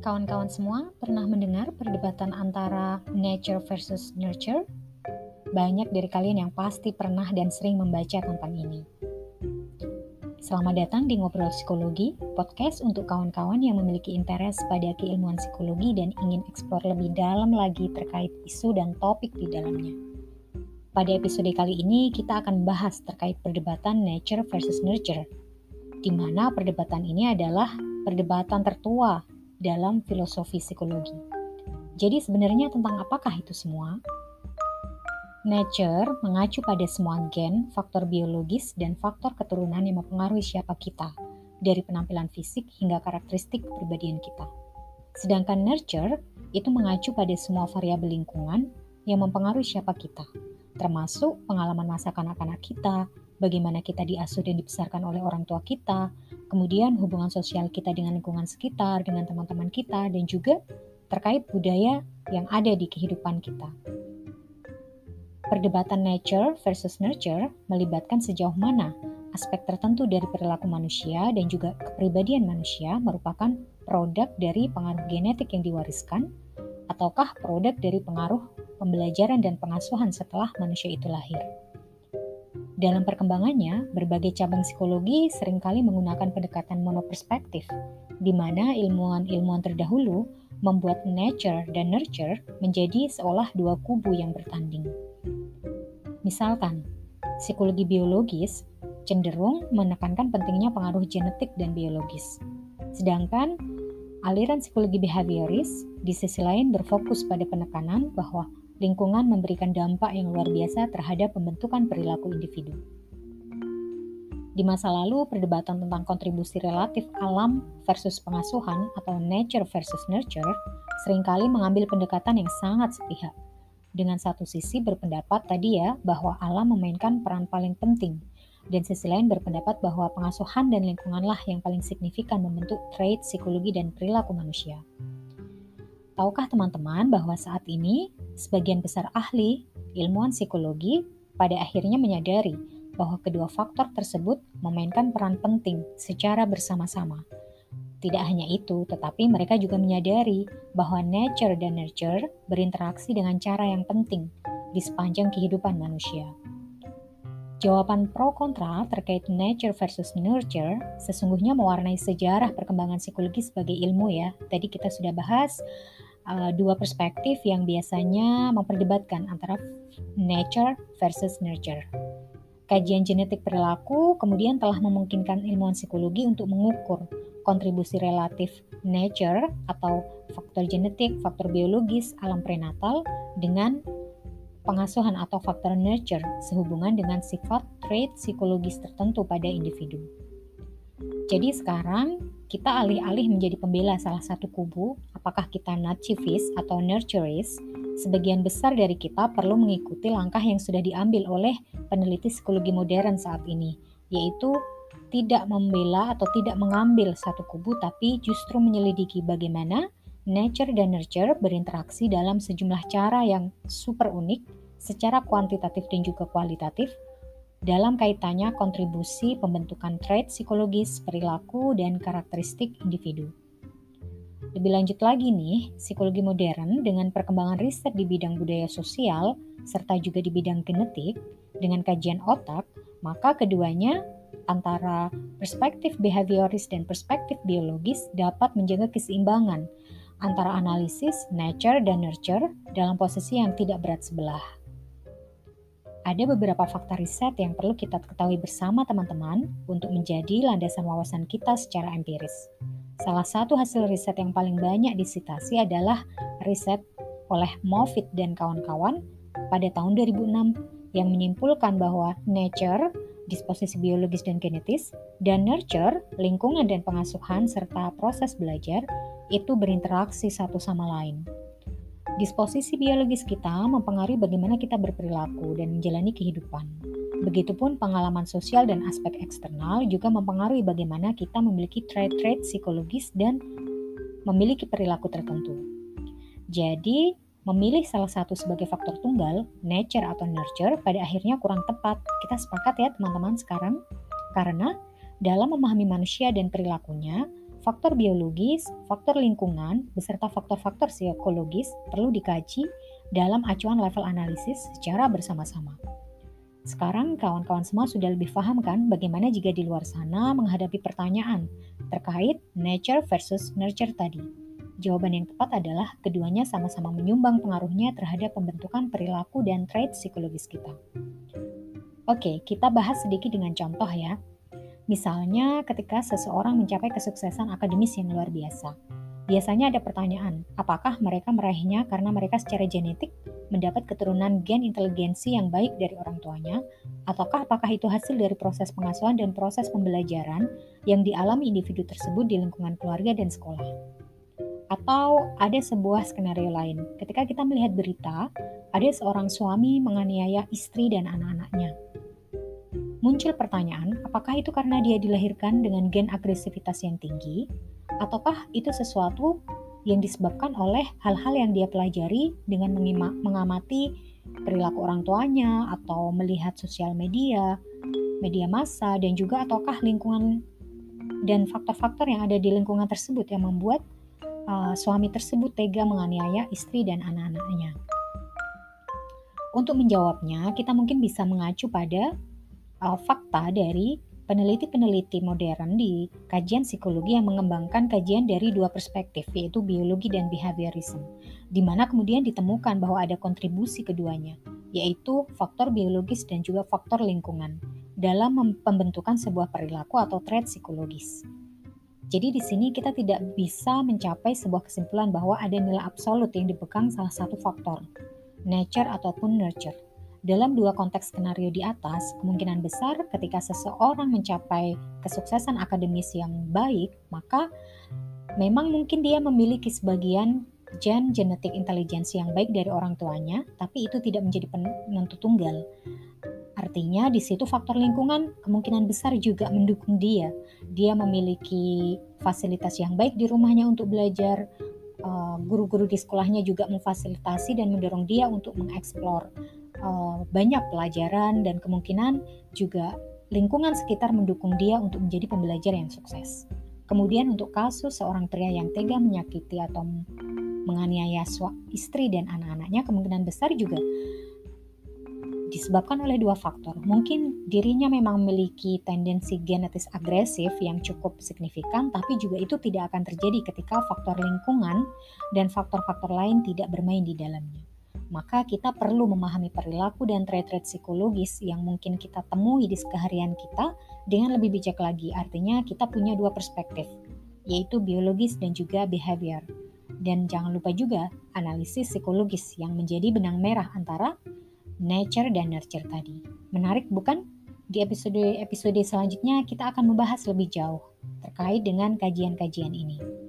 Kawan-kawan semua pernah mendengar perdebatan antara nature versus nurture? Banyak dari kalian yang pasti pernah dan sering membaca tentang ini. Selamat datang di Ngobrol Psikologi, podcast untuk kawan-kawan yang memiliki interest pada keilmuan psikologi dan ingin eksplor lebih dalam lagi terkait isu dan topik di dalamnya. Pada episode kali ini, kita akan bahas terkait perdebatan nature versus nurture, di mana perdebatan ini adalah perdebatan tertua dalam filosofi psikologi. Jadi sebenarnya tentang apakah itu semua? Nature mengacu pada semua gen, faktor biologis, dan faktor keturunan yang mempengaruhi siapa kita, dari penampilan fisik hingga karakteristik kepribadian kita. Sedangkan nurture itu mengacu pada semua variabel lingkungan yang mempengaruhi siapa kita, termasuk pengalaman masa kanak-kanak kita, bagaimana kita diasuh dan dibesarkan oleh orang tua kita, kemudian hubungan sosial kita dengan lingkungan sekitar, dengan teman-teman kita, dan juga terkait budaya yang ada di kehidupan kita. Perdebatan nature versus nurture melibatkan sejauh mana aspek tertentu dari perilaku manusia dan juga kepribadian manusia merupakan produk dari pengaruh genetik yang diwariskan, ataukah produk dari pengaruh pembelajaran dan pengasuhan setelah manusia itu lahir. Dalam perkembangannya, berbagai cabang psikologi sering kali menggunakan pendekatan monoperspektif, di mana ilmuwan-ilmuwan terdahulu membuat nature dan nurture menjadi seolah dua kubu yang bertanding. Misalkan, psikologi biologis cenderung menekankan pentingnya pengaruh genetik dan biologis. Sedangkan aliran psikologi behavioris di sisi lain berfokus pada penekanan bahwa lingkungan memberikan dampak yang luar biasa terhadap pembentukan perilaku individu. Di masa lalu, perdebatan tentang kontribusi relatif alam versus pengasuhan atau nature versus nurture sering kali mengambil pendekatan yang sangat sepihak. Dengan satu sisi berpendapat tadi ya bahwa alam memainkan peran paling penting, dan sisi lain berpendapat bahwa pengasuhan dan lingkunganlah yang paling signifikan membentuk trait psikologi dan perilaku manusia. Tahukah teman-teman bahwa saat ini sebagian besar ahli ilmuwan psikologi pada akhirnya menyadari bahwa kedua faktor tersebut memainkan peran penting secara bersama-sama. Tidak hanya itu, tetapi mereka juga menyadari bahwa nature dan nurture berinteraksi dengan cara yang penting di sepanjang kehidupan manusia. Jawaban pro kontra terkait nature versus nurture sesungguhnya mewarnai sejarah perkembangan psikologi sebagai ilmu ya. Tadi kita sudah bahas uh, dua perspektif yang biasanya memperdebatkan antara nature versus nurture. Kajian genetik perilaku kemudian telah memungkinkan ilmuwan psikologi untuk mengukur kontribusi relatif nature atau faktor genetik, faktor biologis, alam prenatal dengan pengasuhan atau faktor nurture sehubungan dengan sifat trait psikologis tertentu pada individu. Jadi sekarang kita alih-alih menjadi pembela salah satu kubu, apakah kita nativis atau nurturist, sebagian besar dari kita perlu mengikuti langkah yang sudah diambil oleh peneliti psikologi modern saat ini, yaitu tidak membela atau tidak mengambil satu kubu, tapi justru menyelidiki bagaimana nature dan nurture berinteraksi dalam sejumlah cara yang super unik secara kuantitatif dan juga kualitatif dalam kaitannya kontribusi pembentukan trait psikologis, perilaku, dan karakteristik individu. Lebih lanjut lagi nih, psikologi modern dengan perkembangan riset di bidang budaya sosial serta juga di bidang genetik dengan kajian otak, maka keduanya antara perspektif behavioris dan perspektif biologis dapat menjaga keseimbangan antara analisis nature dan nurture dalam posisi yang tidak berat sebelah ada beberapa fakta riset yang perlu kita ketahui bersama teman-teman untuk menjadi landasan wawasan kita secara empiris. Salah satu hasil riset yang paling banyak disitasi adalah riset oleh Moffitt dan kawan-kawan pada tahun 2006 yang menyimpulkan bahwa nature, disposisi biologis dan genetis, dan nurture, lingkungan dan pengasuhan serta proses belajar itu berinteraksi satu sama lain. Disposisi biologis kita mempengaruhi bagaimana kita berperilaku dan menjalani kehidupan. Begitupun pengalaman sosial dan aspek eksternal juga mempengaruhi bagaimana kita memiliki trait-trait psikologis dan memiliki perilaku tertentu. Jadi, memilih salah satu sebagai faktor tunggal, nature atau nurture, pada akhirnya kurang tepat. Kita sepakat ya teman-teman sekarang? Karena dalam memahami manusia dan perilakunya, faktor biologis, faktor lingkungan, beserta faktor-faktor psikologis perlu dikaji dalam acuan level analisis secara bersama-sama. Sekarang kawan-kawan semua sudah lebih paham kan bagaimana jika di luar sana menghadapi pertanyaan terkait nature versus nurture tadi. Jawaban yang tepat adalah keduanya sama-sama menyumbang pengaruhnya terhadap pembentukan perilaku dan trait psikologis kita. Oke, kita bahas sedikit dengan contoh ya. Misalnya ketika seseorang mencapai kesuksesan akademis yang luar biasa. Biasanya ada pertanyaan, apakah mereka meraihnya karena mereka secara genetik mendapat keturunan gen inteligensi yang baik dari orang tuanya, ataukah apakah itu hasil dari proses pengasuhan dan proses pembelajaran yang dialami individu tersebut di lingkungan keluarga dan sekolah? Atau ada sebuah skenario lain, ketika kita melihat berita, ada seorang suami menganiaya istri dan anak-anaknya. Muncul pertanyaan, apakah itu karena dia dilahirkan dengan gen agresivitas yang tinggi, ataukah itu sesuatu yang disebabkan oleh hal-hal yang dia pelajari dengan mengamati perilaku orang tuanya atau melihat sosial media, media massa, dan juga ataukah lingkungan dan faktor-faktor yang ada di lingkungan tersebut yang membuat uh, suami tersebut tega menganiaya istri dan anak-anaknya. Untuk menjawabnya, kita mungkin bisa mengacu pada uh, fakta dari peneliti-peneliti modern di kajian psikologi yang mengembangkan kajian dari dua perspektif, yaitu biologi dan behaviorism, di mana kemudian ditemukan bahwa ada kontribusi keduanya, yaitu faktor biologis dan juga faktor lingkungan, dalam pembentukan sebuah perilaku atau trait psikologis. Jadi di sini kita tidak bisa mencapai sebuah kesimpulan bahwa ada nilai absolut yang dipegang salah satu faktor, nature ataupun nurture dalam dua konteks skenario di atas, kemungkinan besar ketika seseorang mencapai kesuksesan akademis yang baik, maka memang mungkin dia memiliki sebagian gen genetik intelijensi yang baik dari orang tuanya, tapi itu tidak menjadi penentu tunggal. Artinya di situ faktor lingkungan kemungkinan besar juga mendukung dia. Dia memiliki fasilitas yang baik di rumahnya untuk belajar, eh, guru-guru di sekolahnya juga memfasilitasi dan mendorong dia untuk mengeksplor uh, banyak pelajaran dan kemungkinan juga lingkungan sekitar mendukung dia untuk menjadi pembelajar yang sukses. Kemudian untuk kasus seorang pria yang tega menyakiti atau menganiaya istri dan anak-anaknya kemungkinan besar juga disebabkan oleh dua faktor. Mungkin dirinya memang memiliki tendensi genetis agresif yang cukup signifikan, tapi juga itu tidak akan terjadi ketika faktor lingkungan dan faktor-faktor lain tidak bermain di dalamnya maka kita perlu memahami perilaku dan trait-trait psikologis yang mungkin kita temui di keseharian kita dengan lebih bijak lagi. Artinya kita punya dua perspektif, yaitu biologis dan juga behavior. Dan jangan lupa juga analisis psikologis yang menjadi benang merah antara nature dan nurture tadi. Menarik bukan? Di episode-episode selanjutnya kita akan membahas lebih jauh terkait dengan kajian-kajian ini.